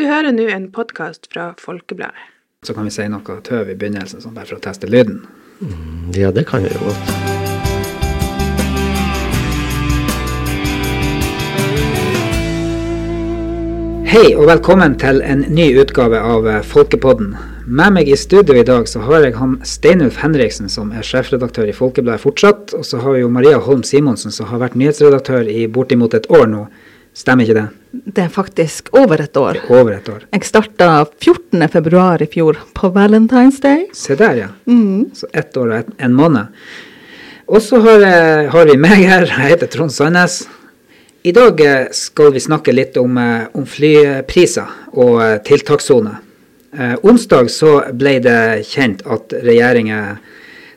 Du hører nå en podkast fra Folkebladet. Så kan vi si noe tøv i begynnelsen, sånn bare for å teste lyden. Ja, det kan vi jo godt. Hei og velkommen til en ny utgave av Folkepodden. Med meg i studio i dag så har jeg han Steinulf Henriksen, som er sjefredaktør i Folkebladet fortsatt. Og så har vi jo Maria Holm Simonsen, som har vært nyhetsredaktør i bortimot et år nå. Stemmer ikke det? Det er faktisk over et år. Over et år. Jeg starta 14.2 i fjor, på Valentine's Day. Se der, ja. Mm. Så ett år og en måned. Og så har, eh, har vi meg her. Jeg heter Trond Sandnes. I dag eh, skal vi snakke litt om, eh, om flypriser og eh, tiltakssone. Eh, onsdag så ble det kjent at regjeringen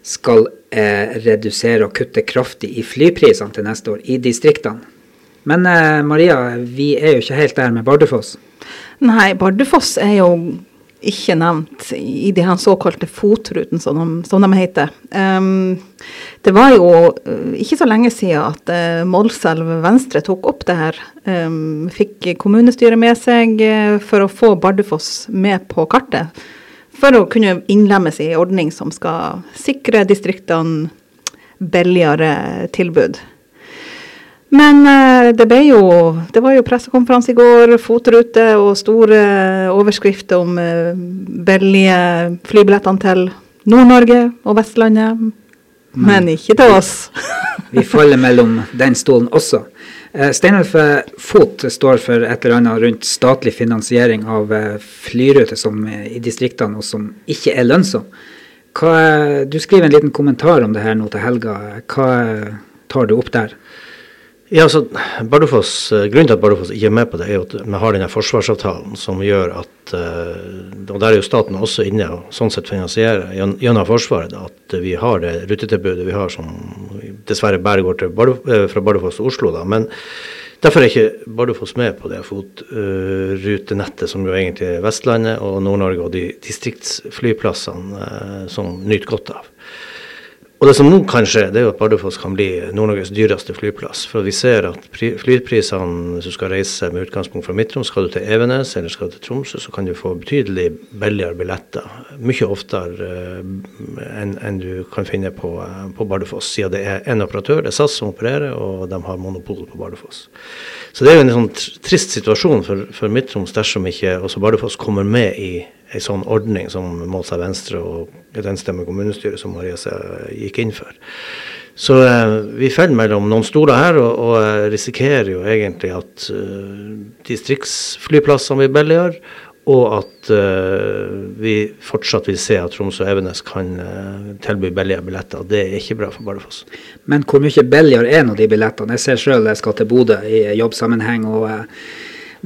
skal eh, redusere og kutte kraftig i flyprisene til neste år i distriktene. Men eh, Maria, vi er jo ikke helt der med Bardufoss. Nei, Bardufoss er jo ikke nevnt i de her såkalte FOT-ruten, som, de- som de heter. Um, det var jo eh, ikke så lenge siden at uh, Målselv Venstre tok opp det her. Um, fikk kommunestyret med seg eh, for å få Bardufoss med på kartet. For å kunne innlemmes i ordning som skal sikre distriktene billigere tilbud. Men eh, det ble jo Det var jo pressekonferanse i går, fotrute og store overskrifter om uh, billige flybillettene til Nord-Norge og Vestlandet. Men ikke til oss. Vi faller mellom den stolen også. Eh, Steinulf eh, Fot står for et eller annet rundt statlig finansiering av eh, flyruter som, eh, i distriktene og som ikke er lønnsom. Hva, eh, du skriver en liten kommentar om det her nå til helga. Hva eh, tar du opp der? Ja, altså, Bardufoss, eh, Grunnen til at Bardufoss ikke er med på det, er at vi har denne forsvarsavtalen som gjør at eh, Og der er jo staten også inne og sånn sett finansierer gjennom Forsvaret at vi har det rutetilbudet vi har som dessverre bare går til Bardu, eh, fra Bardufoss til Oslo. da, men Derfor er ikke Bardufoss med på det fotrutenettet som jo egentlig er Vestlandet og Nord-Norge og de distriktsflyplassene som nyter godt av. Og det som nå kan skje, det er jo at Bardufoss kan bli Nord-Norges dyreste flyplass. For vi ser at pri flyprisene, hvis du skal reise med utgangspunkt fra Midt-Troms, skal du til Evenes eller skal du til Tromsø, så kan du få betydelig billigere billetter. Mye oftere eh, enn en du kan finne på, eh, på Bardufoss, siden det er én operatør, det er SAS som opererer, og de har monopol på Bardufoss. Så det er jo en sånn trist situasjon for, for Midt-Troms dersom ikke også Bardufoss kommer med i en sånn ordning som Målstad Venstre og et enstemmig kommunestyre som Maria gikk inn for. Så eh, vi faller mellom noen stoler her, og, og eh, risikerer jo egentlig at uh, distriktsflyplassene blir billigere, og at uh, vi fortsatt vil se at Tromsø og Evenes kan uh, tilby billigere billetter. Det er ikke bra for Bardufoss. Men hvor mye billigere er nå de billettene? Jeg ser sjøl jeg skal til Bodø i jobbsammenheng og eh,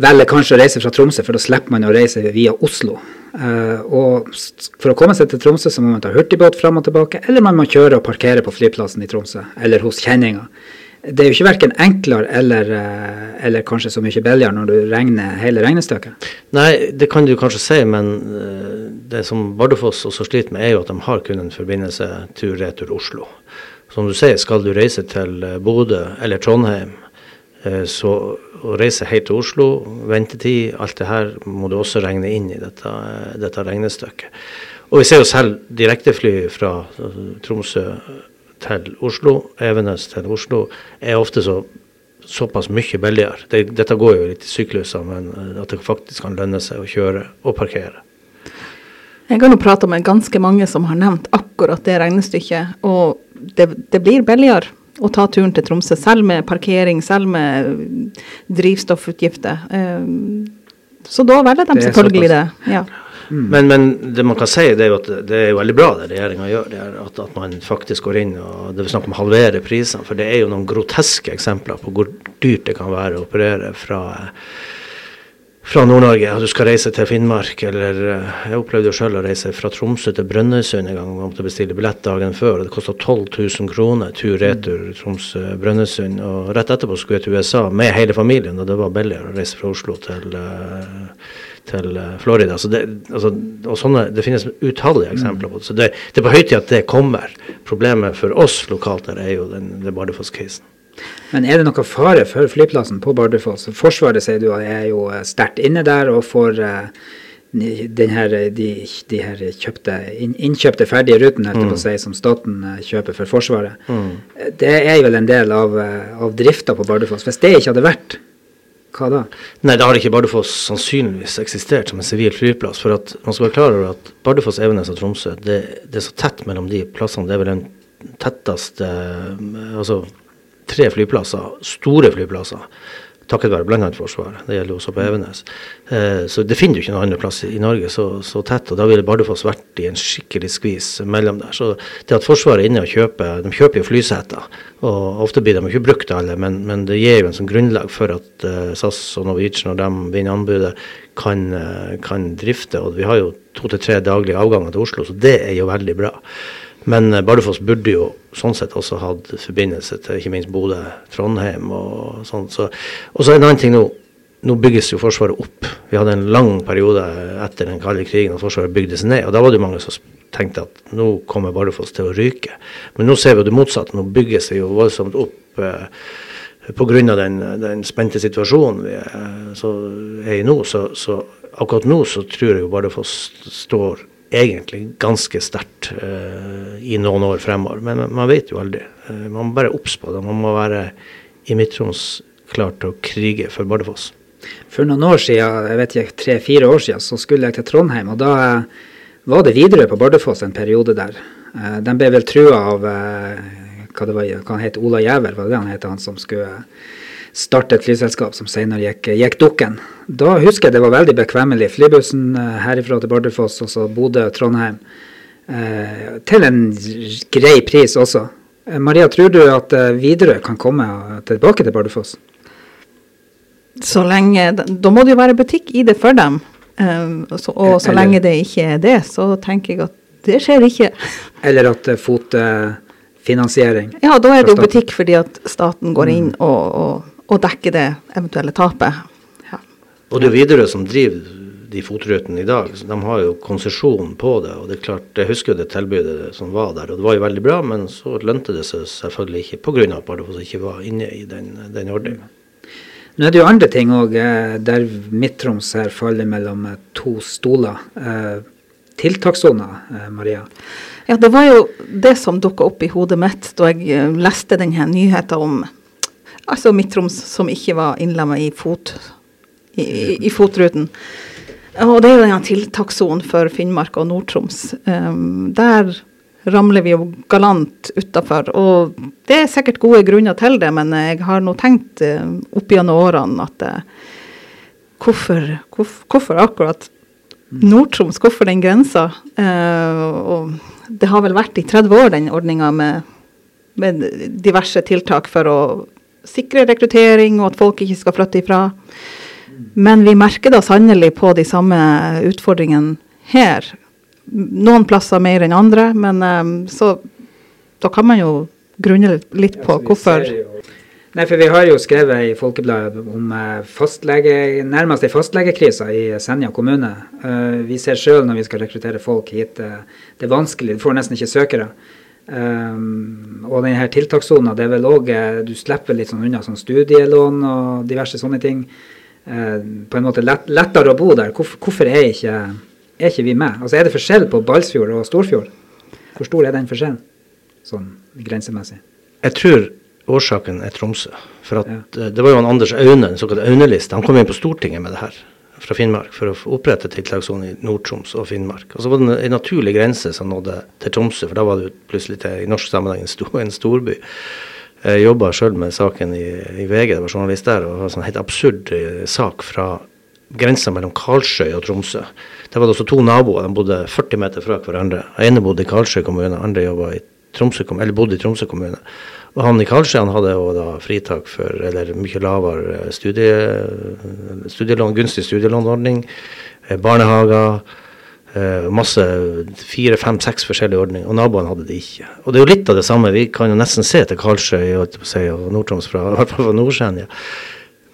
velger kanskje å reise fra Tromsø, for da slipper man å reise via Oslo. Eh, og for å komme seg til Tromsø så må man ta hurtigbåt fram og tilbake, eller man må kjøre og parkere på flyplassen i Tromsø, eller hos kjenninger. Det er jo ikke verken enklere eller, eh, eller kanskje så mye billigere når du regner hele regnestykket. Nei, det kan du kanskje si, men eh, det som Bardufoss også sliter med, er jo at de har kun en forbindelse tur-retur Oslo. Som du sier, skal du reise til Bodø eller Trondheim, så å reise helt til Oslo, ventetid, alt det her må du også regne inn i dette, eh, dette regnestykket. Og vi ser jo selv direktefly fra eh, Tromsø til Oslo, Evenes til Oslo, er ofte så såpass mye billigere. Det, dette går jo litt i sykluser, men eh, at det faktisk kan lønne seg å kjøre og parkere. Jeg har nå prata med ganske mange som har nevnt akkurat det regnestykket, og det, det blir billigere å ta turen til Tromsø, selv med parkering, selv med drivstoffutgifter. Eh, Så da velger de Det selvfølgelig det. Ja. Men, men det man kan si, det er jo at det er veldig bra det regjeringa gjør. det er at, at man faktisk går inn og det er snakk om å halvere prisene. For det er jo noen groteske eksempler på hvor dyrt det kan være å operere fra fra Nord-Norge, at du skal reise til Finnmark, eller eh, jeg opplevde jo selv å reise fra Tromsø til Brønnøysund en gang, og måtte bestille billett dagen før, og det kosta 12 000 kroner tur-retur Tromsø-Brønnøysund, og rett etterpå skulle jeg til USA med hele familien, og det var billigere å reise fra Oslo til, eh, til eh, Florida. Så det, altså, og sånne, det finnes utallige eksempler på det. Så det, det er på høy tid at det kommer. Problemet for oss lokalt der er jo den, det Bardufoss-casen. Men er det noe fare for flyplassen på Bardufoss? Forsvaret sier du er jo eh, sterkt inne der og får eh, den her, de, de her kjøpte, innkjøpte ferdige rutene mm. si, som staten eh, kjøper for Forsvaret. Mm. Det er vel en del av, av drifta på Bardufoss. Hvis det ikke hadde vært, hva da? Nei, da har ikke Bardufoss sannsynligvis eksistert som en sivil flyplass. For at man skal være klar over at Bardufoss, Evenes og Tromsø, det, det, er så tett mellom de plassene. Det er vel den tetteste Altså tre flyplasser, store flyplasser, takket være bl.a. Forsvaret. Det gjelder også på Evenes. Eh, så det finner du ikke noen andre plass i, Norge så, så, tett. og Da ville Bardufoss vært i en skikkelig skvis mellom der. Så det at Forsvaret er inne og kjøper De kjøper jo flyseter, og ofte blir de ikke brukt alle, men, men det gir jo en sånn grunnlag for at uh, SAS og Norwegian, når de vinner anbudet, kan, uh, kan drifte. Og vi har jo to til tre daglige avganger til Oslo, så det er jo veldig bra. Men uh, Bardufoss burde jo sånn sett også hatt forbindelse til ikke minst Bodø, Trondheim og sånn. Så, og så en annen ting nå. Nå bygges jo Forsvaret opp. Vi hadde en lang periode etter den kalde krigen at Forsvaret bygdes ned. og Da var det mange som tenkte at nå kommer Bardufoss til å ryke. Men nå ser vi jo det motsatte. Nå bygges det jo voldsomt opp eh, pga. Den, den spente situasjonen vi er, så, er i nå. Så, så, akkurat nå så tror jeg jo Bardufoss står egentlig ganske sterkt uh, i noen år fremover. Men man vet jo aldri. Uh, man må bare obs på det. Man må være i Midt-Troms klar til å krige for Bardufoss. For noen år siden, jeg vet ikke, tre-fire år siden, så skulle jeg til Trondheim. og da uh, var det Widerøe på Bardufoss en periode der. de ble vel trua av hva det var, hva han het, Ola Jæver, var det det han het, han som skulle starte et flyselskap som senere gikk, gikk dukken. Da husker jeg det var veldig bekvemmelig. Flybussen eh, herifra til Bardufoss, og så Bodø-Trondheim. Eh, til en grei pris også. Eh, Maria, tror du at eh, Widerøe kan komme tilbake til Bardufoss? Så lenge Da må det jo være butikk i det for dem. Eh, så, og så Eller, lenge det ikke er det, så tenker jeg at det skjer ikke. Eller at fotfinansiering Ja, da er det jo butikk fordi at staten går inn mm. og, og og dekke det eventuelle tapet. Ja. Og det er Widerøe som driver de fotrutene i dag. De har jo konsesjon på det. og det er klart, Jeg husker jo det tilbudet som var der, og det var jo veldig bra. Men så lønte det seg selvfølgelig ikke pga. at Bardufoss ikke var inne i den, den ordningen. Nå er det jo andre ting òg, eh, der Midt-Troms her faller mellom eh, to stoler. Eh, tiltakssoner, Maria? Ja, det var jo det som dukka opp i hodet mitt da jeg leste denne nyheten om Altså Midt-Troms som ikke var innlemmet i, fot, i, i, i, fotruten. Og det er jo denne tiltakssonen for Finnmark og Nord-Troms. Um, der ramler vi jo galant utafor. Og det er sikkert gode grunner til det, men jeg har nå tenkt uh, opp gjennom årene at uh, hvorfor, hvorfor, akkurat Nord-Troms? Hvorfor den grensa? Uh, og det har vel vært i 30 år, den ordninga med, med diverse tiltak for å sikre rekruttering, og at folk ikke skal flytte ifra. Men vi merker da sannelig på de samme utfordringene her. Noen plasser mer enn andre, men um, så da kan man jo grunne litt på hvorfor. Nei, for Vi har jo skrevet i Folkebladet om eh, fastlege, nærmest ei fastlegekrise i Senja kommune. Uh, vi ser sjøl når vi skal rekruttere folk hit, uh, det er vanskelig, du får nesten ikke søkere. Um, og denne tiltakssona, det er vel òg eh, Du slipper litt sånn unna sånn studielån og diverse sånne ting. Uh, på en måte lett, lettere å bo der. Hvorfor, hvorfor er, ikke, er, ikke, vi med? Altså Er det forskjell på Balsfjord og Storfjord? Hvor stor er den forskjellen, sånn grensemessig? Jeg tror årsaken er Tromsø. For at ja. Eh, det var jo han Anders Aune, den såkalte Aune-lista. Han kom inn på Stortinget med det her fra Finnmark for å opprette tiltakssone i Nord-Troms og Finnmark. Og så var det en naturlig grense som nådde til Tromsø, for da var det plutselig til, i norsk sammenheng en, stor, en storby. Jeg jobba sjøl med saken i, i, VG, det var journalist der, og det var en sånn helt absurd eh, sak fra grensa mellom Karlsøy og Tromsø. Der var det også to naboer, de bodde 40 meter fra hverandre. Den ene bodde i Karlsøy kommune, andre i Tromsø, eller bodde i Tromsø kommune. Og han i Karlsøy hadde jo da fritak for, eller mye lavere studie, studielån, gunstig studielånordning, eh, barnehager, eh, masse fire, fem, seks forskjellige ordninger. Og naboene hadde det ikke. Og det er jo litt av det samme. Vi kan jo nesten se til Karlsøy og, og Nord-Troms fra, i hvert fra Nord-Senja.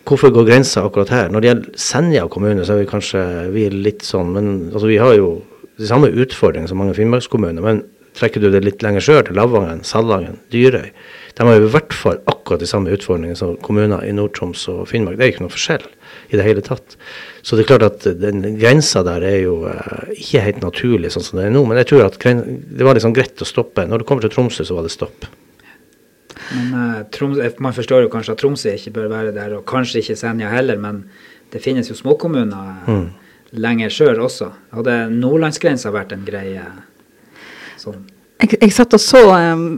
Hvorfor går grensa akkurat her? Når det gjelder Senja kommune, så er vi kanskje vi er litt sånn Men altså, vi har jo de samme utfordringene som mange finnmarkskommuner. Men trekker du det litt lenger sør, til Lavangen, Salangen, Dyrøy, de har i hvert fall akkurat de samme utfordringene som kommuner i Nord-Troms og Finnmark. Det er ikke noe forskjell i det hele tatt. Så det er klart at den grensa der er jo uh, ikke helt naturlig sånn som det er nå. Men jeg tror at det var liksom greit å stoppe. Når det kommer til Tromsø, så var det stopp. Men uh, Troms, Man forstår jo kanskje at Tromsø ikke bør være der, og kanskje ikke Senja heller. Men det finnes jo småkommuner mm. lenger sør også. Hadde nordlandsgrensa vært en greie sånn jeg, jeg satt og så,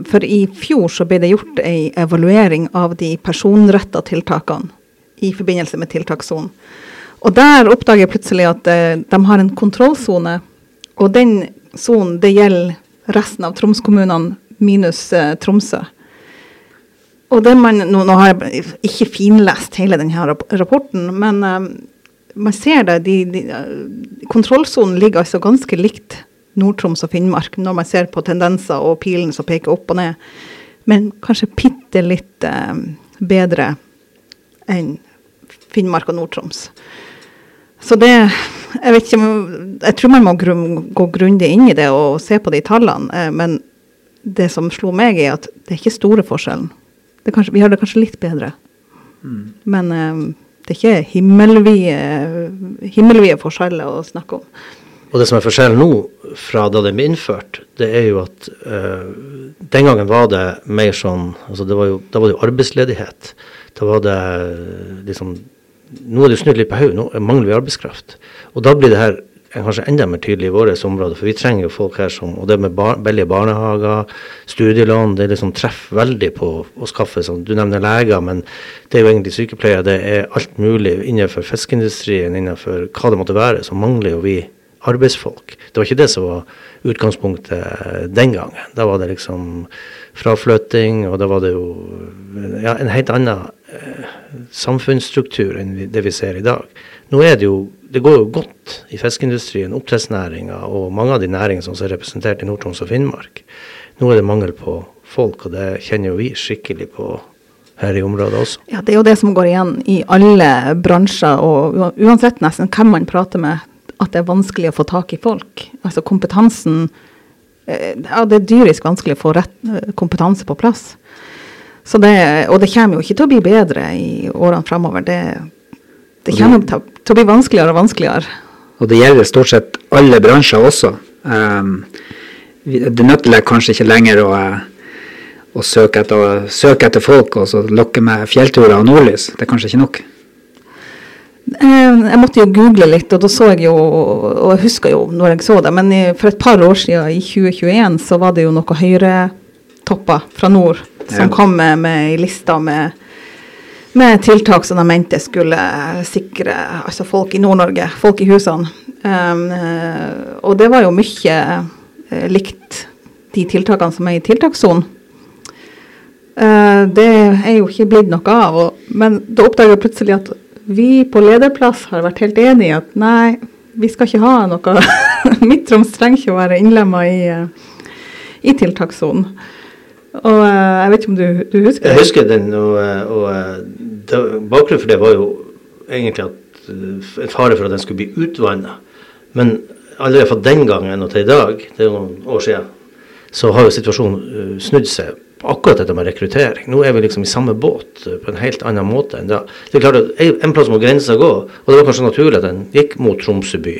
for I fjor så ble det gjort en evaluering av de personretta tiltakene i forbindelse med tiltakssonen. Og Der oppdager jeg plutselig at uh, de har en kontrollsone. Og den sonen det gjelder resten av Troms-kommunene minus uh, Tromsø. Og man, nå, nå, har jeg ikke finlest hele denne rapporten, men man ser det. De, de, kontrollsonen ligger altså ganske likt Nord-Troms og Finnmark, når man ser på tendenser og pilen som peker opp og ned. Men kanskje bitte litt eh, bedre enn Finnmark og Nord-Troms. Så det Jeg vet ikke Jeg tror man må gru, gå grundig inn i det og se på de tallene. Eh, men det som slo meg, er at det er ikke store forskjellen. Kanskje, vi har det kanskje litt bedre. Mm. Men eh, det er ikke himmelvide, himmelvide forskjeller å snakke om. Og det som er forskjellen nå fra da det ble innført, det er jo at uh, den gangen var det mer sånn altså det var jo, Da var det jo arbeidsledighet. Da var det liksom Nå er det jo snudd litt på hodet, nå mangler vi arbeidskraft. Og da blir det her kanskje enda mer tydelig i vårt område, for vi trenger jo folk her som Og det med bar, billige barnehager, studielån, det liksom treffer veldig på å skaffe sånn Du nevner leger, men det er jo egentlig sykepleiere. Det er alt mulig innenfor fiskeindustrien, innenfor hva det måtte være, så mangler jo vi arbeidsfolk. Det var ikke det som var utgangspunktet den gangen. Da var det liksom fraflytting, og da var det jo ja, en helt annen eh, samfunnsstruktur enn det vi ser i dag. Nå er det jo det går jo godt i fiskeindustrien, oppdrettsnæringa og mange av de næringene som er representert i Nord-Troms og Finnmark. Nå er det mangel på folk, og det kjenner jo vi skikkelig på her i området også. Ja, Det er jo det som går igjen i alle bransjer, og uansett nesten hvem man prater med at det er vanskelig å få tak i folk. Altså kompetansen eh, Ja, det er dyrisk vanskelig å få rett eh, kompetanse på plass. Så det, og det kommer jo ikke til å bli bedre i årene framover. Det, det kommer til, å bli vanskeligere og vanskeligere. Og det gjelder stort sett alle bransjer også. Um, det nytter kanskje ikke lenger å, å søke, etter, søke, etter, folk og så lokke med fjellturer og nordlys. Det er kanskje ikke nok. Eh, jeg måtte jo google litt, og da så jeg jo Og jeg husker jo når jeg så det, men for et par år siden, i 2021, så var det jo noe høyretopper fra nord som ja. kom med, med ei liste med, med, tiltak som de mente skulle sikre altså folk i Nord-Norge, folk i husene. Um, og det var jo mye uh, likt de tiltakene som er i tiltakssonen. Uh, det er jo ikke blitt noe av. Og, men da oppdaga jeg plutselig at vi på lederplass har vært helt enige i at nei, vi skal ikke ha noe Midt-Troms trenger ikke å være innlemma i, eh, i tiltakssonen. Og eh, jeg vet ikke om du, du husker? Jeg husker den, og, eh, og det, bakgrunnen for det var jo egentlig at en fare for at den skulle bli utvanna. Men allerede fra den gangen og til i dag, det er noen år siden, så har jo situasjonen snudd seg akkurat dette med rekruttering. Nå er vi liksom i samme båt eh, på en helt annen måte enn da. Det er klart at En plass må grensa gå, og det var kanskje naturlig at den gikk mot Tromsø by.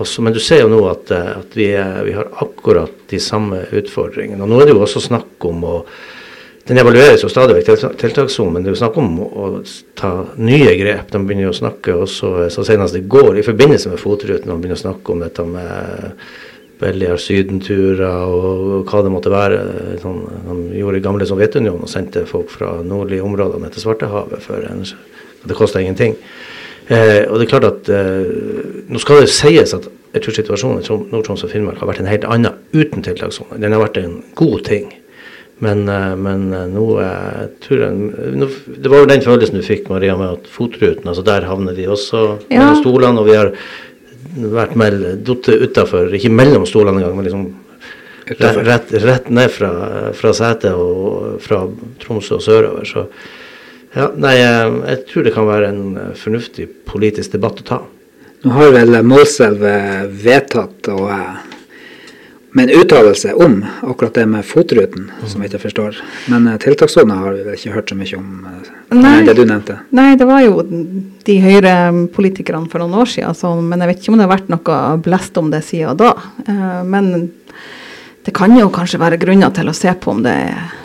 Også, men du ser jo nå at, eh, at vi, er, vi, har akkurat de samme utfordringene. Og nå er det jo også snakk om å Den evalueres jo stadig vekk, tiltakssonen, men det er jo snakk om å ta nye grep. De begynner jo å snakke også så senest i går, i forbindelse med FOT-ruten, de begynner å snakke om dette med billigere sydenturer og hva det måtte være. Sånn, de gjorde gamle Sovjetunionen og sendte folk fra nordlige områder ned til Svartehavet. for en, Det kosta ingenting. Eh, og det er klart at eh, Nå skal det sies at jeg tror situasjonen i Nord-Troms og Finnmark har vært en helt annen uten tiltakssone. Den har vært en god ting. Men, eh, men eh, nå jeg tror jeg nå, Det var jo den følelsen du fikk, Maria, med at FOT-ruten altså Der havner vi også ja. mellom stolene. og vi har vært falt utafor, ikke mellom stolene engang, men liksom rett, rett, ned fra, fra setet og fra Tromsø og sørover. Så ja, nei, jeg tror det kan være en fornuftig politisk debatt å ta. Nå har vel Målselv vedtatt å, med en uttalelse om akkurat det med FOT-ruten, som jeg ikke forstår. Men tiltakssona har vi vel ikke hørt så mye om, Nei. det du nevnte. Nei, det var jo de Høyre-politikerne for noen år siden, så, men jeg vet ikke om det har vært noe blest om det siden da. Eh, men det kan jo kanskje være grunner til å se på om det er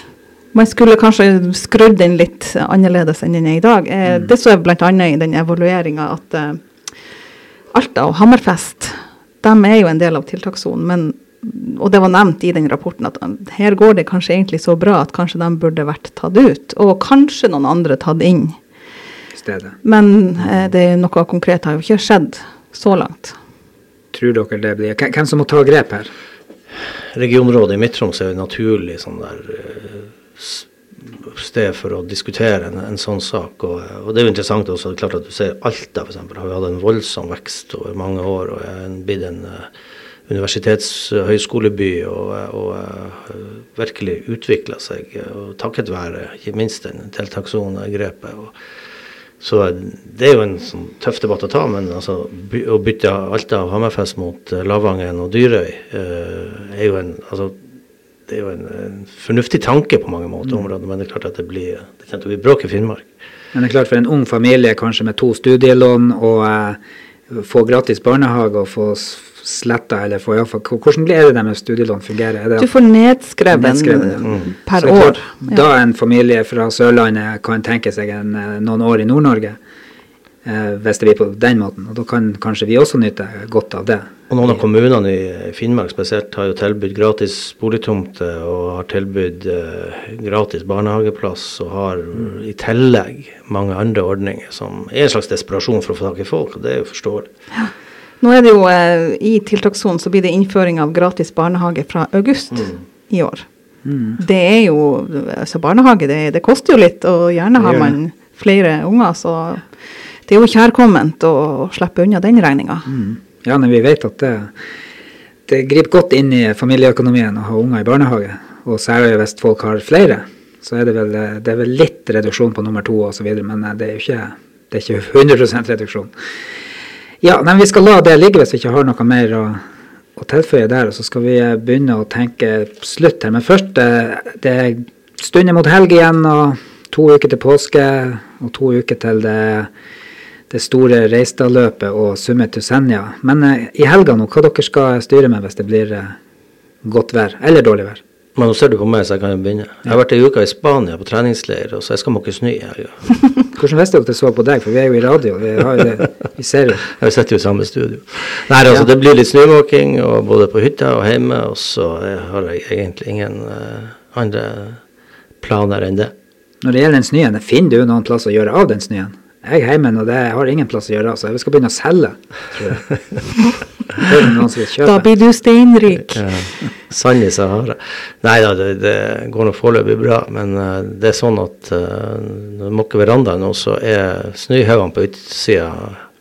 Man skulle kanskje skrudd den litt annerledes enn den er i dag. Mm. Det så jeg bl.a. i den evalueringa at eh, Alta og Hammerfest de er jo en del av tiltakssonen, men og det var nevnt i den rapporten at um, her går det kanskje egentlig så bra at kanskje de burde vært tatt ut, og kanskje noen andre tatt inn. stedet. Men eh, det er noe konkret har jo ikke skjedd så langt. Tror dere det blir Hvem som må ta grep her? Regionrådet i Midt-Troms er jo naturlig sånn der eh, sted for å diskutere en, en sånn sak. Og, og det er jo interessant også, det er klart at du ser Alta f.eks. har jo hatt en voldsom vekst over mange år og er en- blitt en uh, universitetshøyskoleby og, og eh, virkelig utvikla seg. eh, Og takket være ikke minst den tiltakssonegrepet. så det er jo en sånn tøff debatt å ta, men altså, å bytte Alta og Hammerfest mot eh, Lavangen og Dyrøy er jo en altså, det er jo en, en fornuftig tanke på mange måter, området, men det er klart at det blir det kommer til å bli bråk i Finnmark. Men det er klart for en ung familie kanskje med to studielån og eh, få gratis barnehage og få sletta eller får iallfall Hvordan blir det det med studielån fungerer? Er det Du får nedskrevet Nedskrevet. Mm. per klart, er år. Da en familie fra Sørlandet kan tenke seg en, eh, noen år i Nord-Norge, eh, hvis det blir på den måten. Og da kan kanskje vi også nyte godt av det. Og noen av kommunene i Finnmark spesielt har jo tilbudt gratis boligtomter og har tilbudt eh, gratis barnehageplass og har i tillegg mange andre ordninger som er en slags desperasjon for å få tak i folk, og det er jo forståelig. Nå er det jo eh, I tiltakssonen så blir det innføring av gratis barnehage fra august i år. Det er jo altså Barnehage det, det koster jo litt, og gjerne har man flere unger, så det er jo kjærkomment å slippe unna den regninga. Mm. Ja, men vi vet at det, det griper godt inn i familieøkonomien å ha unger i barnehage. Og særlig hvis folk har flere, så er det vel, det er vel litt reduksjon på nummer to osv., men eh, det er jo ikke, det er ikke 100 reduksjon. Ja, men vi skal la det ligge hvis vi ikke har noe mer å, å tilføye der. Og så skal vi eh, begynne å tenke slutt her. Men først, det, det stunder mot helg igjen, og to uker til påske, og to uker til det, det store Reistadløpet og Summit to Senja. Men eh, i helga nå, hva dere skal styre med hvis det blir eh, godt vær, eller dårlig vær? Men nå ser du på meg, så jeg kan jo begynne. Jeg har vært ei uke i Spania på treningsleir, og så jeg skal måke snø. Hvordan visste dere jeg så på deg, for vi er jo i radio. Vi, har jo det, vi ser jo. Vi sitter jo i samme studio. Nei, altså Ja. Det blir litt snømåking både på hytta og hjemme, og så har jeg egentlig ingen uh, andre planer enn det. Når det gjelder den snøen, finner du noen plass å gjøre av den snøen? Jeg er hjemme, og det har ingen plass å gjøre av, så jeg skal begynne å selge, tror jeg. Det er noen som vil Da blir du steinrik. Ja, Sand i Sahara. Nei da, det, det går nå foreløpig bra, men uh, det er sånn at uh, når du måker verandaen nå, så er snøhaugene på utsida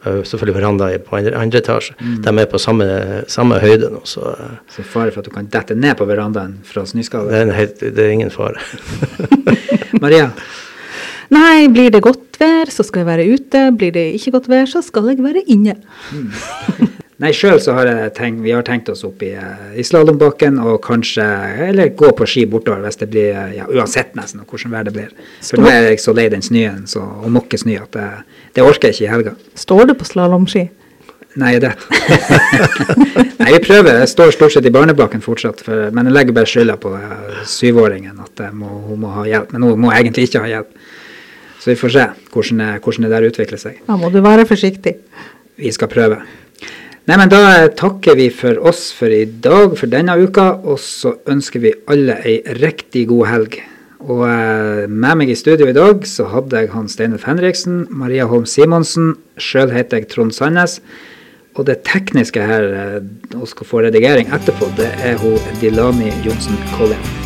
eh, Selvfølgelig veranda er på andre, andre etasje. De er på samme, samme høyde nå, så eh, Så fare for at du kan dette ned på verandaen fra snøskade. det er, en helt, det er ingen fare. Maria, Nei, blir det godt vær, så skal jeg være ute. Blir det ikke godt vær, så skal jeg være inne. nei, sjøl så har jeg tenkt, vi har tenkt oss opp i, eh, i slalåmbakken og kanskje Eller gå på ski bortover hvis det blir eh, Ja, uansett nesten hvordan vær det blir. For nå er jeg så lei den snøen så, og måke snø at det, det orker jeg ikke i helga. Står du på slalåmski? Nei, det. Nei, vi prøver. Jeg står stort sett i barnebakken fortsatt, for, men jeg legger bare skylda på eh, syvåringen at jeg må, hun må ha hjelp. Men hun må egentlig ikke ha hjelp. Så vi får se hvordan, hvordan det der utvikler seg. Da må du være forsiktig. Vi skal prøve. Nei, men Da eh, takker vi for oss for i dag, for denne uka, og så ønsker vi alle ei riktig god helg. Og eh, med meg i studio i dag så hadde jeg han Steinulf Henriksen, Maria Holm Simonsen, sjøl heter jeg Trond Sandnes. Og det tekniske her, eh, og skal få redigering etterpå, det er hun Dilami Johnsen Collin.